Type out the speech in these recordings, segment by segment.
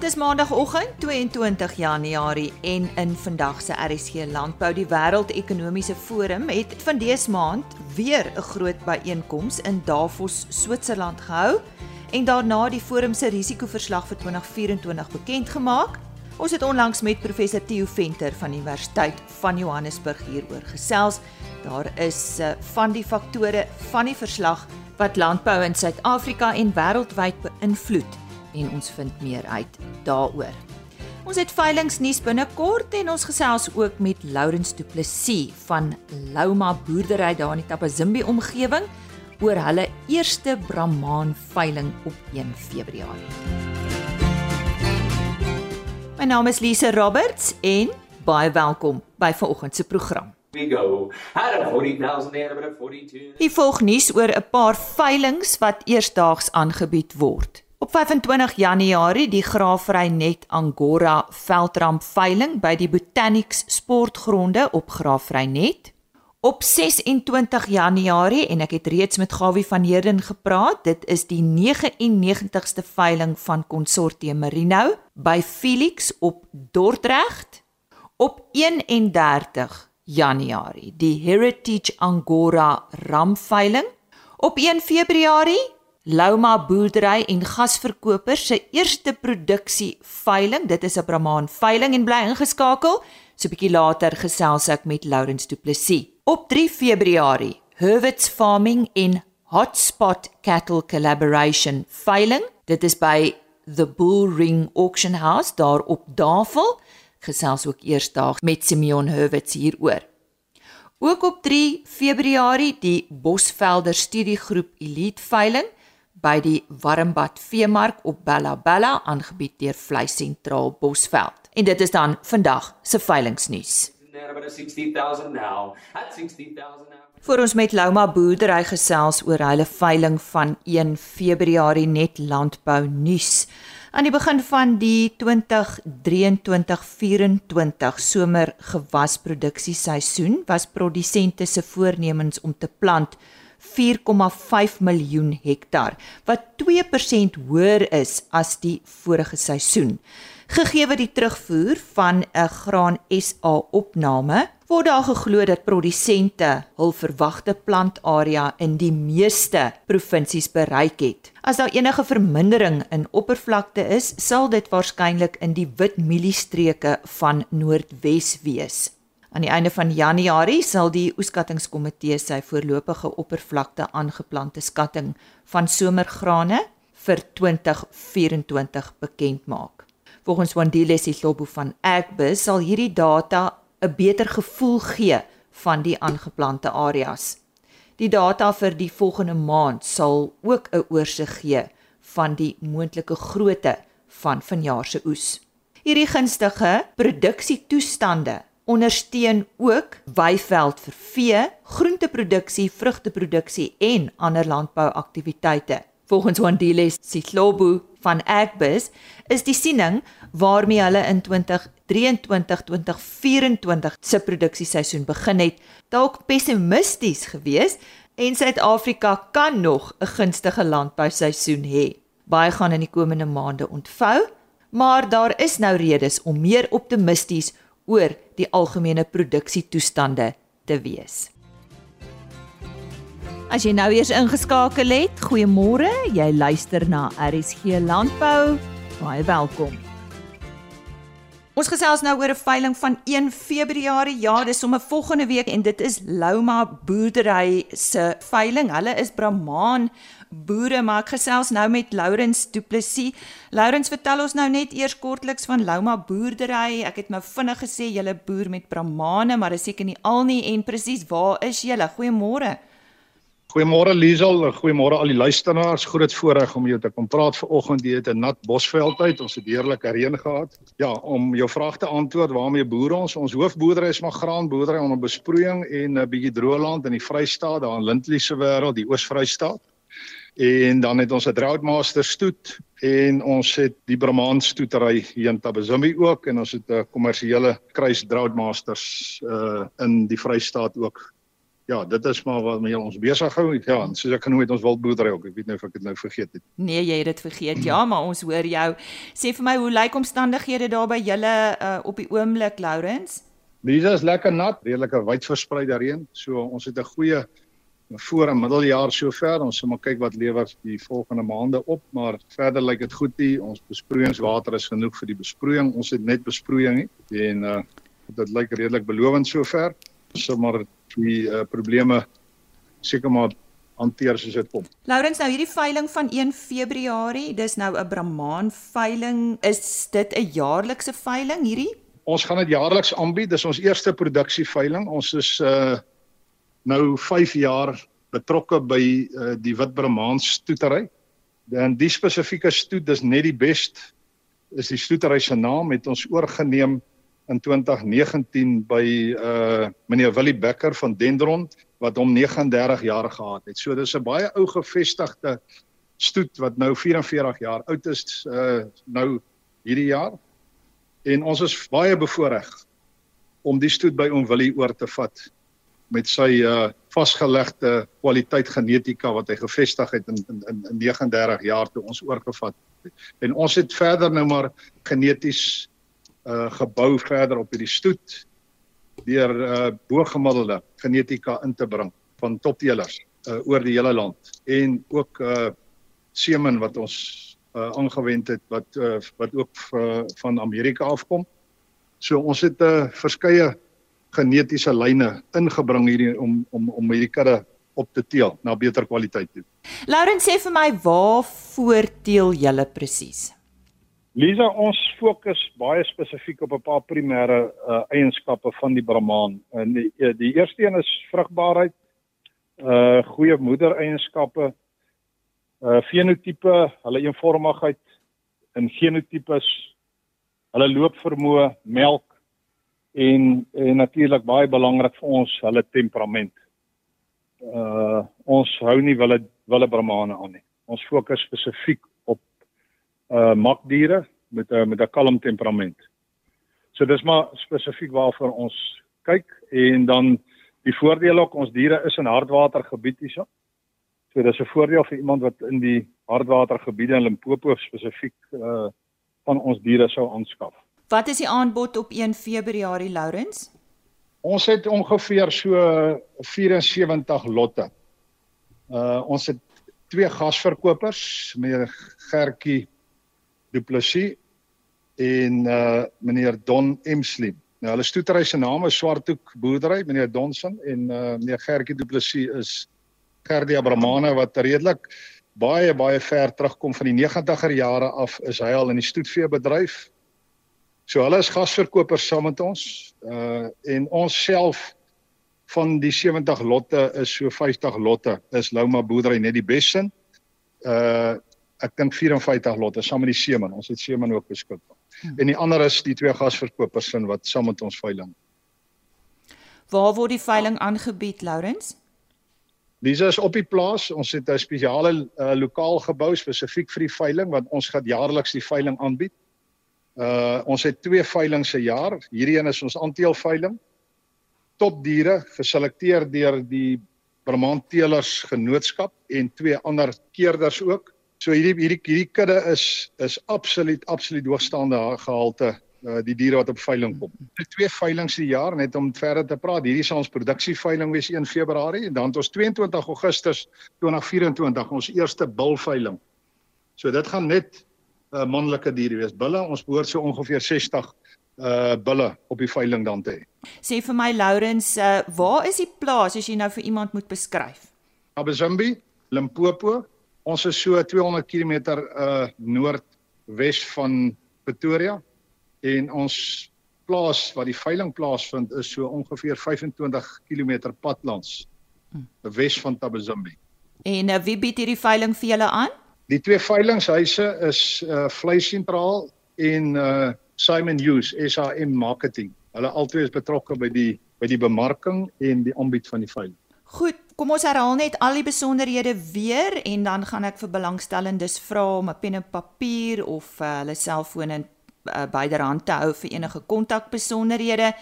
Dit is maandagooggend 22 Januarie en in vandag se RSG Landbou die Wêreldekonomiese Forum het van dese maand weer 'n groot byeenkoms in Davos, Switserland gehou en daarna die forum se risikoverslag vir 2024 bekend gemaak. Ons het onlangs met professor Theo Venter van Universiteit van Johannesburg hieroor gesels. Daar is uh, van die faktore van die verslag wat landbou in Suid-Afrika en wêreldwyd beïnvloed en ons vind meer uit daaroor. Ons het veilingnuus binnekort en ons gesels ook met Lourens Du Plessis van Louma boerdery daar in die Tapazimbi omgewing oor hulle eerste Brahman veiling op 1 Februarie. My naam is Lise Roberts en baie welkom by vanoggend se program. We go. Had a 40,000 there but a 42. Hier volg nuus oor 'n paar veilings wat eersdaags aangebied word. Op 25 Januarie die Graafry Net Angora veldramp veiling by die Botanics Sportgronde op Graafry Net. Op 26 Januarie en ek het reeds met Gawie van Heerden gepraat, dit is die 99ste veiling van Consortium Merino by Felix op Dordrecht. Op 31 Januarie die Heritage Angora ramveiling. Op 1 Februarie Louma boerdery en gasverkopers se eerste produksie veiling. Dit is 'n Brahman veiling en bly ingeskakel. So 'n bietjie later gesels ek met Lawrence Du Plessis. Op 3 Februarie, Herwitz Farming in Hotspot Cattle Collaboration veiling. Dit is by the Bull Ring Auction House daar op Davel. Gesels ook eersdaags met Simeon Herwitz hieroor. Ook op 3 Februarie die Bosvelder Studiegroep Elite veiling by die Warmbad Veemark op Bella Bella aangebied deur Vleis Sentraal Bosveld. En dit is dan vandag se veilingnuus. Vir ons met Louma boerdery gesels oor hulle veiling van 1 Februarie net landbou nuus. Aan die begin van die 2023-24 somer gewasproduksieseisoen was produsente se voornemens om te plant 4,5 miljoen hektaar wat 2% hoër is as die vorige seisoen. Gegee die terugvoer van 'n graan SA opname, word daar geglo dat produsente hul verwagte plantarea in die meeste provinsies bereik het. As daar enige vermindering in oppervlakte is, sal dit waarskynlik in die wit mieliestreke van Noordwes wees. Aan die einde van Januarie sal die oeskattingskomitee sy voorlopige oppervlakte aangeplante skatting van somergrane vir 2024 bekend maak. Volgens Wandile Sihlobo van Agbus sal hierdie data 'n beter gevoel gee van die aangeplante areas. Die data vir die volgende maand sal ook 'n oorsig gee van die moontlike grootte van vanjaar se oes. Hierdie gunstige produksietoestande ondersteun ook weiveld vir vee, groenteproduksie, vrugteproduksie en ander landbouaktiwiteite. Volgens Wandile Sihlobo van Agbus is die siening waarmee hulle in 2023-2024 se produksieseisoen begin het, dalk pessimisties geweest en Suid-Afrika kan nog 'n gunstige landbouseisoen hê. Baie gaan in die komende maande ontvou, maar daar is nou redes om meer optimisties oor die algemene produksietoestande te wees. As jy nou eers ingeskakel het, goeiemôre. Jy luister na RSG Landbou. Baie welkom. Ons gesels nou oor 'n veiling van 1 Februarie. Ja, dis sommer volgende week en dit is Louma Boerdery se veiling. Hulle is Brahman boere, maar ek gesels nou met Lourens Du Plessis. Lourens, vertel ons nou net eers kortliks van Louma boerdery. Ek het nou vinnig gesê julle boer met Brahmane, maar is seker nie al nie en presies waar is julle? Goeiemôre. Goeiemôre Liesel, goeiemôre al die luisteraars. Groot voorreg om jou te kom praat vanoggend. Dit is 'n nat bosveld uit. Ons het heerlike reën gehad. Ja, om jou vraag te antwoord, waarmee boer ons? Ons hoofboerdery is maar graanboerdery onder besproeiing en 'n bietjie droëland in die Vrystaat, daar in Lindley se wêreld, die Oos-Vrystaat en dan het ons 'n Droughtmaster stoet en ons het die Brahman stoetery hier in Tabazimbi ook en ons het 'n kommersiële kruis Droughtmasters uh in die Vrystaat ook. ja, dit is maar wat my ons besig hou. Ja, en soos ek genoem het ons wildboerdery ook. Ek weet nou of ek dit nou vergeet het. Nee, jy het dit vergeet. Ja, maar ons hoor jou. Sê vir my, hoe lyk omstandighede daar by julle uh, op die oomblik, Lourens? Lisa is lekker nat, redelike wyd verspreide reën. So ons het 'n goeie voor en middeljaar sover. Ons sal maar kyk wat lewer die volgende maande op, maar verder lyk dit goed hier. Ons besproeiingswater is genoeg vir die besproeiing. Ons het net besproeiing en uh dit lyk redelik belovend sover. Ons sal maar die uh, probleme seker maar hanteer soos dit kom. Laurens, nou hierdie veiling van 1 Februarie, dis nou 'n Brahman veiling. Is dit 'n jaarlikse veiling hierdie? Ons gaan dit jaarliks aanbied. Dis ons eerste produksie veiling. Ons is uh nou 5 jaar betrokke by uh, die Witbramaans stoetery. Dan die spesifieke stoet dis net die best is die stoetery se naam het ons oorgeneem in 2019 by uh meneer Willie Becker van Dendron wat hom 39 jaar gehad het. So dis 'n baie ou gevestigde stoet wat nou 44 jaar oud is uh nou hierdie jaar. En ons is baie bevoorreg om die stoet by oom Willie oor te vat met sy uh vasgelegde kwaliteit genetika wat hy gevestig het in in in 39 jaar toe ons oorgevat het. En ons het verder nou maar geneties uh gebou verder op hierdie stoet deur uh bo-gemiddelde genetika in te bring van topteelers uh oor die hele land en ook uh semen wat ons uh aangewend het wat uh wat ook uh, van Amerika afkom. So ons het 'n uh, verskeie genetiese lyne ingebring hierdie om om om hierdie kudde op te teel na beter kwaliteit toe. Lauren sê vir my waar voorteel julle presies? Lisa, ons fokus baie spesifiek op 'n paar primêre uh, eienskappe van die Brahman. En die, uh, die eerste een is vrugbaarheid, uh goeie moedereienskappe, uh fenotipe, hulle eenvormigheid en genotipes, hulle loopvermoë, melk en en natuurlik baie belangrik vir ons hulle temperament. Uh ons hou nie wille wille brahmane aan nie. Ons fokus spesifiek op uh makdiere met 'n met 'n kalm temperament. So dis maar spesifiek waarvoor ons kyk en dan die voordeel ook ons diere is in hardwatergebied hierso. So dis 'n voordeel vir iemand wat in die hardwatergebiede in Limpopo spesifiek uh van ons diere sou aanskaf. Wat is die aanbod op 1 Februarie, Lourens? Ons het ongeveer so 74 lotte. Uh ons het twee gasverkopers, meneer Gertjie Du Plessis en uh meneer Don Emslie. Nou hulle stoetery se naam is Swarthoek Boerdery, meneer Donson en uh meneer Gertjie Du Plessis is Gerdia Bramane wat redelik baie baie ver terugkom van die 90er jare af is hy al in die stoetveebedryf So hulle is gasverkopers saam met ons. Uh en ons self van die 70 lotte is so 50 lotte is Louma boerdery net die beste. Uh ek dink 54 lotte saam met die seeman. Ons het seeman ook beskikbaar. Hmm. En die ander is die twee gasverkopers sin wat saam met ons veiling. Waar word die veiling aangebied, Lourens? Dis is op die plaas. Ons het 'n spesiale uh, lokaal gebou spesifiek vir die veiling want ons gaan jaarliks die veiling aanbied. Uh ons het twee veilinge se jaar. Hierdie een is ons aanteel veiling. Top diere geselekteer deur die Brahman Teelers Genootskap en twee ander keerders ook. So hierdie hierdie hierdie kudde is is absoluut absoluut hoogstaande gehalte uh die diere wat op veiling kom. Dit twee veilinge se jaar net om verder te praat. Hierdie is ons produksieveiling wees 1 Februarie en dan het ons 22 Augustus 2024 ons eerste bulveiling. So dit gaan net uh, manlike diere wees. Bulle, ons behoort so ongeveer 60 uh bulle op die veiling dan te hê. Sê vir my Lourens, uh waar is die plaas as jy nou vir iemand moet beskryf? Abazimbi, Limpopo. Ons is so 200 km uh noordwes van Pretoria en ons plaas waar die veiling plaasvind is so ongeveer 25 km padlands hm. wes van Tabazimbi. En uh, wie bied hierdie veiling vir julle aan? Die twee veilingshuise is uh Vleis Sentraal en uh Simon Hughes SAM Marketing. Hulle albei is betrokke by die by die bemarking en die aanbied van die veiling. Goed, kom ons herhaal net al die besonderhede weer en dan gaan ek vir belangstellendes vra om 'n pen en papier of uh, hulle selfoon in uh, byderhand te hou vir enige kontakbesonderhede.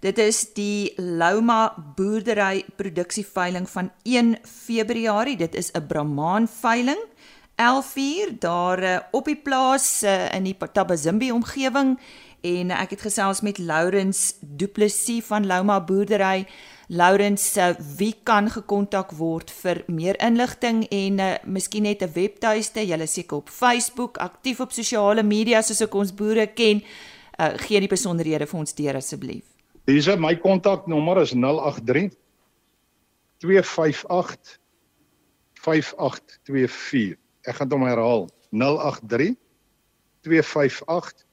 Dit is die Lauma boerdery produksieveiling van 1 Februarie. Dit is 'n Brahman veiling. 11uur daar uh, op die plaas uh, in die Tabazimbi omgewing en ek het gesels met Lourens Duplessis van Lauma boerdery. Lourens, uh, wie kan gekontak word vir meer inligting en uh, miskien net 'n webtuiste? Julle seker op Facebook, aktief op sosiale media soos ek ons boere ken. Uh, gee die besonderhede vir ons deur asseblief. Dis my kontaknommer is 083 258 5824. Ek gaan dit herhaal. 083 258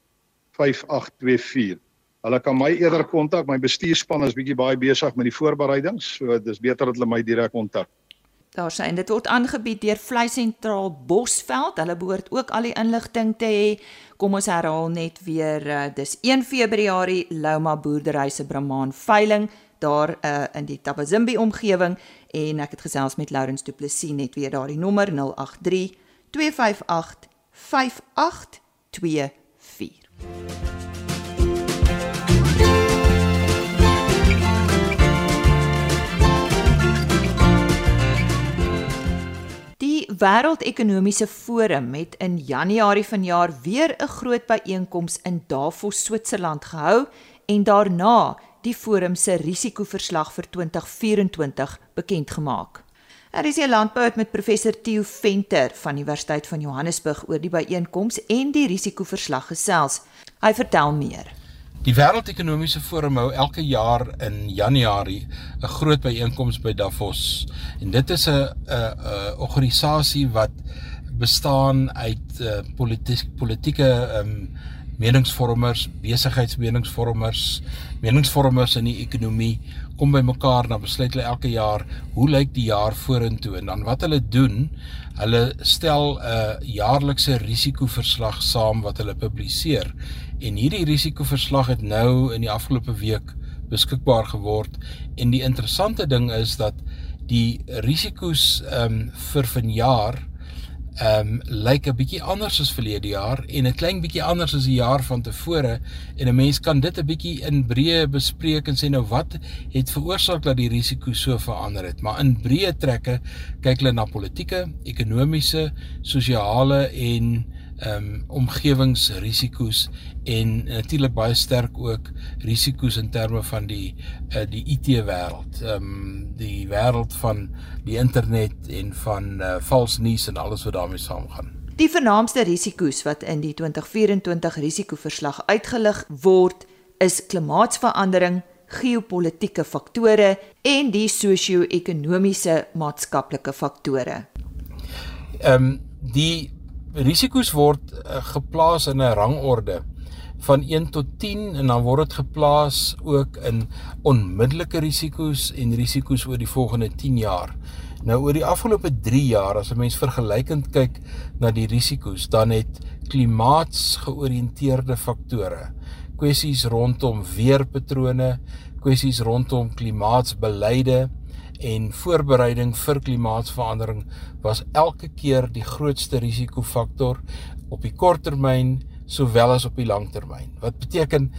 5824. Hulle kan my eerder kontak. My bestuurspan is bietjie baie besig met die voorbereidings, so dis beter dat hulle my direk kontak. Daar sê en dit word aangebied deur Vleisentraal Bosveld. Hulle behoort ook al die inligting te hê. Kom ons herhaal net weer, uh, dis 1 Februarie Lauma boerdery se Brahman veiling daar uh, in die Tabazimbi omgewing en ek het gesels met Lourens Du Plessis net weer daardie nommer 083 258 5824. Wêreldekonomiese Forum het in Januarie vanjaar weer 'n groot byeenkoms in Davos, Switserland gehou en daarna die forum se risikoverslag vir 2024 bekend gemaak. Er is 'n landbou met professor Theo Venter van Universiteit van Johannesburg oor die byeenkoms en die risikoverslag gesels. Hy vertel meer. Die Wêreldekonomiese Forum hou elke jaar in Januarie 'n groot byeenkoms by Davos. En dit is 'n 'n organisasie wat bestaan uit uh, politiek politieke um, meningsvormers, besigheidsmeningsvormers, meningsvormers in die ekonomie kom by mekaar en dan besluit hulle elke jaar hoe lyk die jaar vorentoe en dan wat hulle doen, hulle stel 'n jaarlikse risikoverslag saam wat hulle publiseer. En hierdie risikoverslag het nou in die afgelope week beskikbaar geword en die interessante ding is dat die risiko's ehm um, vir vanjaar ehm um, lyk 'n bietjie anders as verlede jaar en 'n klein bietjie anders as die jaar van tevore en 'n mens kan dit 'n bietjie in breë bespreek en sê nou wat het veroorsaak dat die risiko so verander het? Maar in breë trekke kyk hulle na politieke, ekonomiese, sosiale en ehm um, omgewingsrisiko's en natuurlik baie sterk ook risiko's in terme van die uh, die IT wêreld. Ehm um, die wêreld van die internet en van uh, vals nuus en alles wat daarmee saamgaan. Die vernaamste risiko's wat in die 2024 risikoverslag uitgelig word, is klimaatsverandering, geopolitiese faktore en die sosio-ekonomiese maatskaplike faktore. Ehm um, die risiko's word uh, geplaas in 'n rangorde van 1 tot 10 en dan word dit geplaas ook in onmiddellike risiko's en risiko's oor die volgende 10 jaar. Nou oor die afgelope 3 jaar as 'n mens vergelykend kyk na die risiko's, dan het klimaatsgeoriënteerde faktore, kwessies rondom weerpatrone, kwessies rondom klimaatsbeleide en voorbereiding vir klimaatsverandering was elke keer die grootste risikofaktor op die korttermyn sowel as op die langtermyn. Wat beteken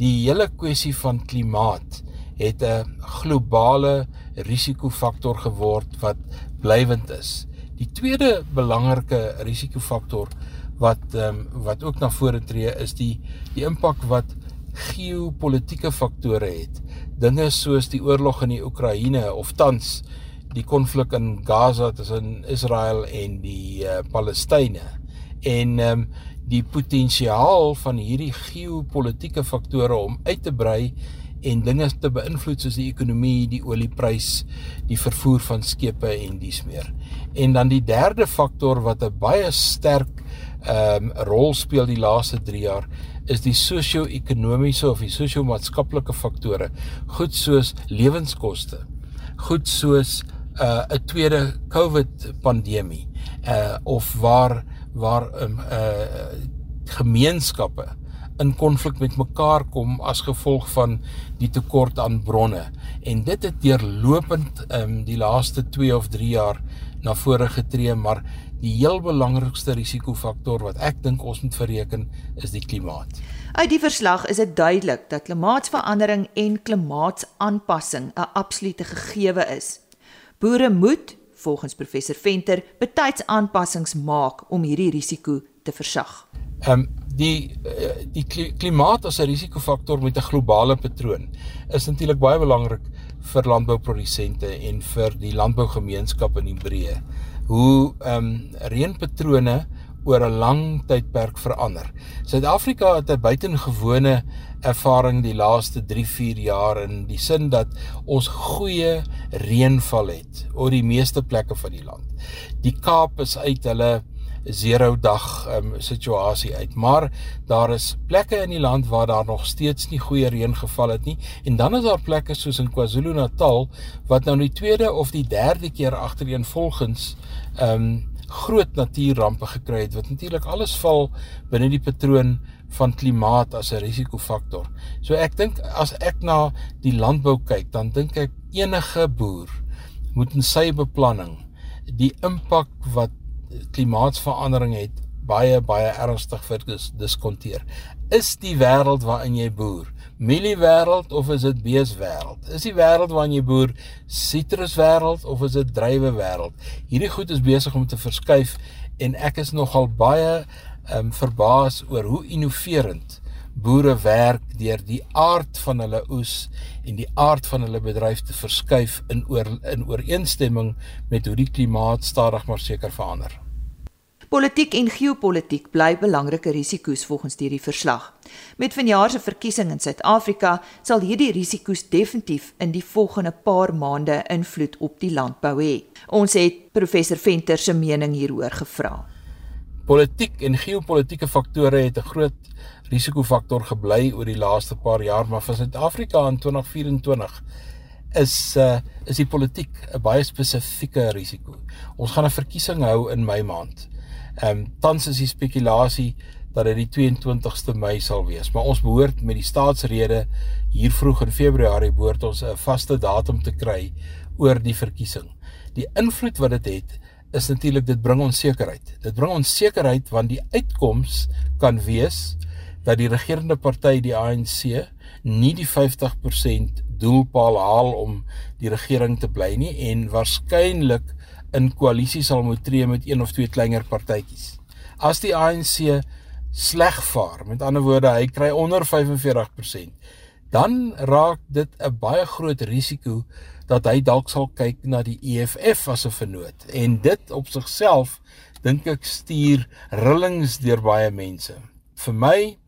die hele kwessie van klimaat het 'n globale risikofaktor geword wat blywend is. Die tweede belangrike risikofaktor wat ehm um, wat ook na vore tree is die die impak wat geopolitiese faktore het dinge soos die oorlog in die Oekraïne of tans die konflik in Gaza tussen Israel en die uh, Palestynë en um, die potensiaal van hierdie geopolitiese faktore om uit te brei en dinge te beïnvloed soos die ekonomie, die olieprys, die vervoer van skepe en dies meer. En dan die derde faktor wat 'n baie sterk ehm um, rol speel die laaste 3 jaar is die sosio-ekonomiese of die sosio-maatskaplike faktore, goed soos lewenskoste, goed soos 'n uh, 'n tweede COVID pandemie, uh of waar waar um, uh gemeenskappe in konflik met mekaar kom as gevolg van die tekort aan bronne. En dit het deurlopend um die laaste 2 of 3 jaar na vore getree, maar die heel belangrikste risikofaktor wat ek dink ons moet verreken is die klimaat. Uit die verslag is dit duidelik dat klimaatsverandering en klimaatsaanpassing 'n absolute gegewe is. Boere moet, volgens professor Venter, betyds aanpassings maak om hierdie risiko te versag. Ehm um, die eh, die klimaat as 'n risikofaktor met 'n globale patroon is natuurlik baie belangrik vir landbouprodusente en vir die landbougemeenskap in die breë. Hoe ehm um, reënpatrone oor 'n lang tydperk verander. Suid-Afrika het 'n buitengewone ervaring die laaste 3-4 jaar in die sin dat ons goeie reënval het oor die meeste plekke van die land. Die Kaap is uit hulle zero dag um, situasie uit. Maar daar is plekke in die land waar daar nog steeds nie goeie reën geval het nie en dan is daar plekke soos in KwaZulu-Natal wat nou die tweede of die derde keer agtereenvolgens ehm um, groot natuurrampe gekry het wat natuurlik alles val binne die patroon van klimaat as 'n risikofaktor. So ek dink as ek na die landbou kyk, dan dink ek enige boer moet in sy beplanning die impak wat klimaatsverandering het baie baie ernstig vir dis diskonteer. Is die wêreld waarin jy boer, mieliewêreld of is dit beeswêreld? Is die wêreld waarin jy boer sitruswêreld of is dit druiwewêreld? Hierdie goed is besig om te verskuif en ek is nogal baie ehm um, verbaas oor hoe innoverend boere werk deur die aard van hulle oes en die aard van hulle bedryf te verskuif in oor in ooreenstemming met hoe die klimaat stadig maar seker verander. Politiek en geopolitiek bly belangrike risiko's volgens hierdie verslag. Met vanjaar se verkiesing in Suid-Afrika sal hierdie risiko's definitief in die volgende paar maande invloed op die landbou hê. Ons het professor Venter se mening hieroor gevra. Politiek en geopolitiese faktore het 'n groot risikofaktor gebly oor die laaste paar jaar, maar vir Suid-Afrika in 2024 is uh is die politiek 'n baie spesifieke risiko. Ons gaan 'n verkiesing hou in Mei maand. Ehm um, tans is die spekulasie dat dit die 22ste Mei sal wees, maar ons behoort met die staatsrede hier vroeg in Februarie behoort ons 'n vaste datum te kry oor die verkiesing. Die invloed wat dit het, het is natuurlik dit bring onsekerheid. Dit bring onsekerheid want die uitkoms kan wees dat die regerende party die ANC nie die 50% doelpaal haal om die regering te bly nie en waarskynlik in koalisie sal moet tree met een of twee kleiner partytjies. As die ANC sleg vaar, met ander woorde hy kry onder 45%, dan raak dit 'n baie groot risiko dat hy dalk sal kyk na die EFF as 'n vennoot en dit op sigself dink ek stuur rillings deur baie mense. Vir my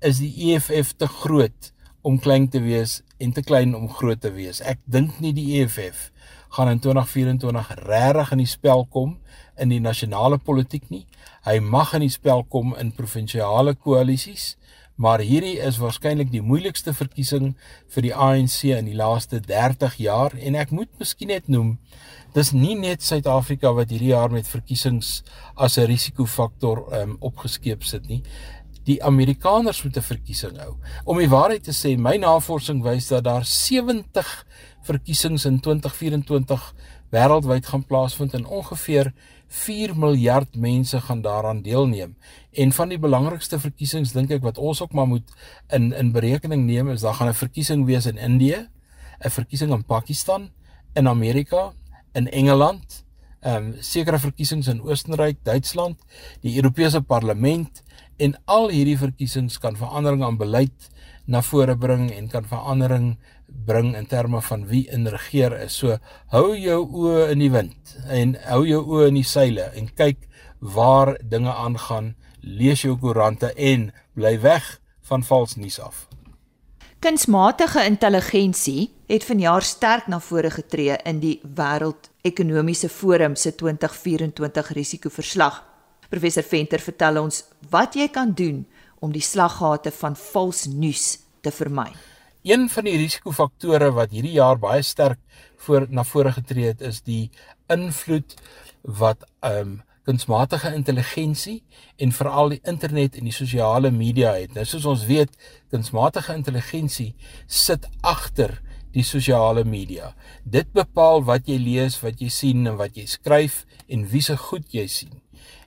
is die EFF te groot om klein te wees en te klein om groot te wees. Ek dink nie die EFF gaan in 2024 regtig in die spel kom in die nasionale politiek nie. Hy mag in die spel kom in provinsiale koalisies maar hierdie is waarskynlik die moeilikste verkiesing vir die ANC in die laaste 30 jaar en ek moet miskien net noem dis nie net Suid-Afrika wat hierdie jaar met verkiesings as 'n risikofaktor um, opgeskeep sit nie die Amerikaners moet 'n verkiesing hou om die waarheid te sê my navorsing wys dat daar 70 verkiesings in 2024 wêreldwyd gaan plaasvind en ongeveer 4 miljard mense gaan daaraan deelneem. En van die belangrikste verkiesings dink ek wat ons ook maar moet in in berekening neem is daar gaan 'n verkiesing wees in Indië, 'n verkiesing in Pakistan, in Amerika, in Engeland, ehm um, sekere verkiesings in Oostenryk, Duitsland, die Europese Parlement en al hierdie verkiesings kan verandering aan beleid na vore bring en kan verandering bring in terme van wie in regeer is. So hou jou oë in die wind en hou jou oë in die seile en kyk waar dinge aangaan. Lees jou koerante en bly weg van vals nuus af. Kunsmatige intelligensie het vanjaar sterk na vore getree in die Wêreld Ekonomiese Forum se 2024 risikoverslag. Professor Venter vertel ons wat jy kan doen om die slaggate van vals nuus te vermy. Een van die risikofaktore wat hierdie jaar baie sterk voor na vore getree het is die invloed wat ehm um, kunsmatige intelligensie en veral die internet en die sosiale media het. Nou soos ons weet, kunsmatige intelligensie sit agter die sosiale media. Dit bepaal wat jy lees, wat jy sien en wat jy skryf en wie se goed jy sien.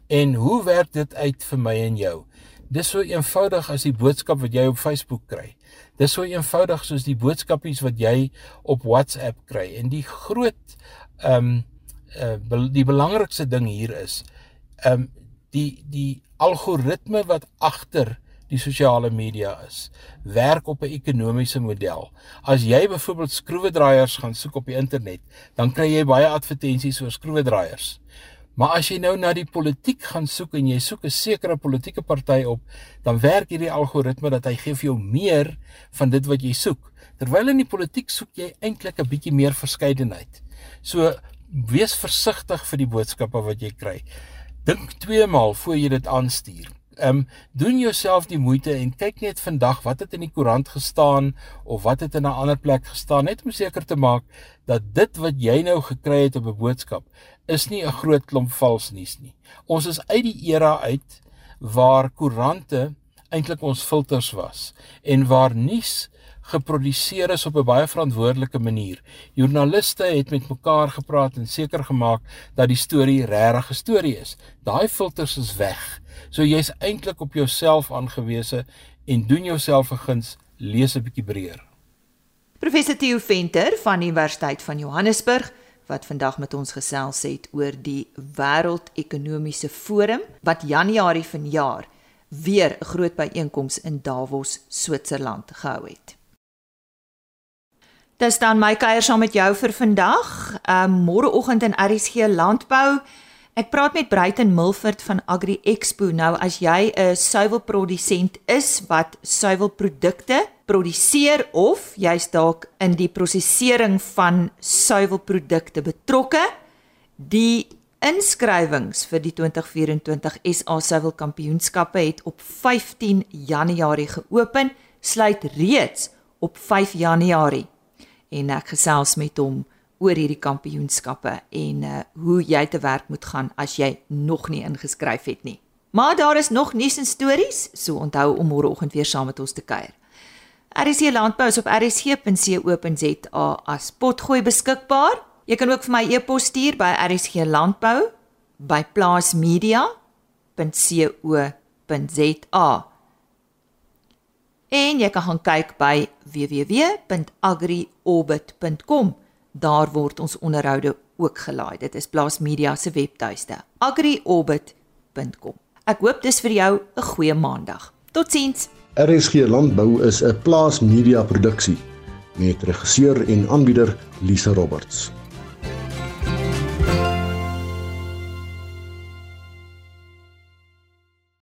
En hoe werk dit uit vir my en jou? Dis so eenvoudig as die boodskap wat jy op Facebook kry. Dis so eenvoudig soos die boodskapies wat jy op WhatsApp kry. En die groot ehm um, uh, die belangrikste ding hier is um, die die algoritme wat agter die sosiale media is werk op 'n ekonomiese model. As jy byvoorbeeld skroewedraaiers gaan soek op die internet, dan kry jy baie advertensies oor skroewedraaiers. Maar as jy nou na die politiek gaan soek en jy soek 'n sekere politieke party op, dan werk hierdie algoritme dat hy gee vir jou meer van dit wat jy soek. Terwyl in die politiek soek jy eintlik 'n bietjie meer verskeidenheid. So wees versigtig vir die boodskappe wat jy kry. Dink twee maal voor jy dit aanstuur. Ehm um, doen jouself die moeite en kyk net vandag wat het in die koerant gestaan of wat het in 'n ander plek gestaan net om seker te maak dat dit wat jy nou gekry het op 'n boodskap is nie 'n groot klomp vals nuus nie. Ons is uit die era uit waar koerante eintlik ons filters was en waar nuus geproduseer is op 'n baie verantwoordelike manier. Joernaliste het met mekaar gepraat en seker gemaak dat die storie regtig 'n storie is. Daai filters is weg. So jy's eintlik op jouself aangewese en doen jouself 'n guns, lees 'n bietjie breër. Professor Theo Venter van die Universiteit van Johannesburg wat vandag met ons gesels het oor die Wêreldekonomiese Forum wat Januarie vanjaar weer 'n groot byeenkoms in Davos, Switserland gehou het. Dis dan my kuier saam met jou vir vandag. Um môreoggend in RSG Landbou. Ek praat met Bruiten Milford van Agri Expo. Nou as jy 'n suiwelprodusent is wat suiwelprodukte produseer of jy's dalk in die prosesering van suiwelprodukte betrokke, die inskrywings vir die 2024 SA Suiwelkampioenskappe het op 15 Januarie geopen, sluit reeds op 5 Januarie en ek gesels met hom oor hierdie kampioenskappe en uh, hoe jy te werk moet gaan as jy nog nie ingeskryf het nie. Maar daar is nog nuus en stories, so onthou om môreoggend weer saam met ons te kuier. RC Landbou is op rsg.co.za as potgooi beskikbaar. Jy kan ook vir my e-pos stuur by rsglandbou@plaasmedia.co.za. En jy kan gaan kyk by www.agriorbit.com. Daar word ons onderhoude ook gelaai. Dit is Blast Media se webtuiste. agriorbit.com. Ek hoop dis vir jou 'n goeie maandag. Totsiens. RSG Landbou is 'n Plaas Media produksie met regisseur en aanbieder Lisa Roberts.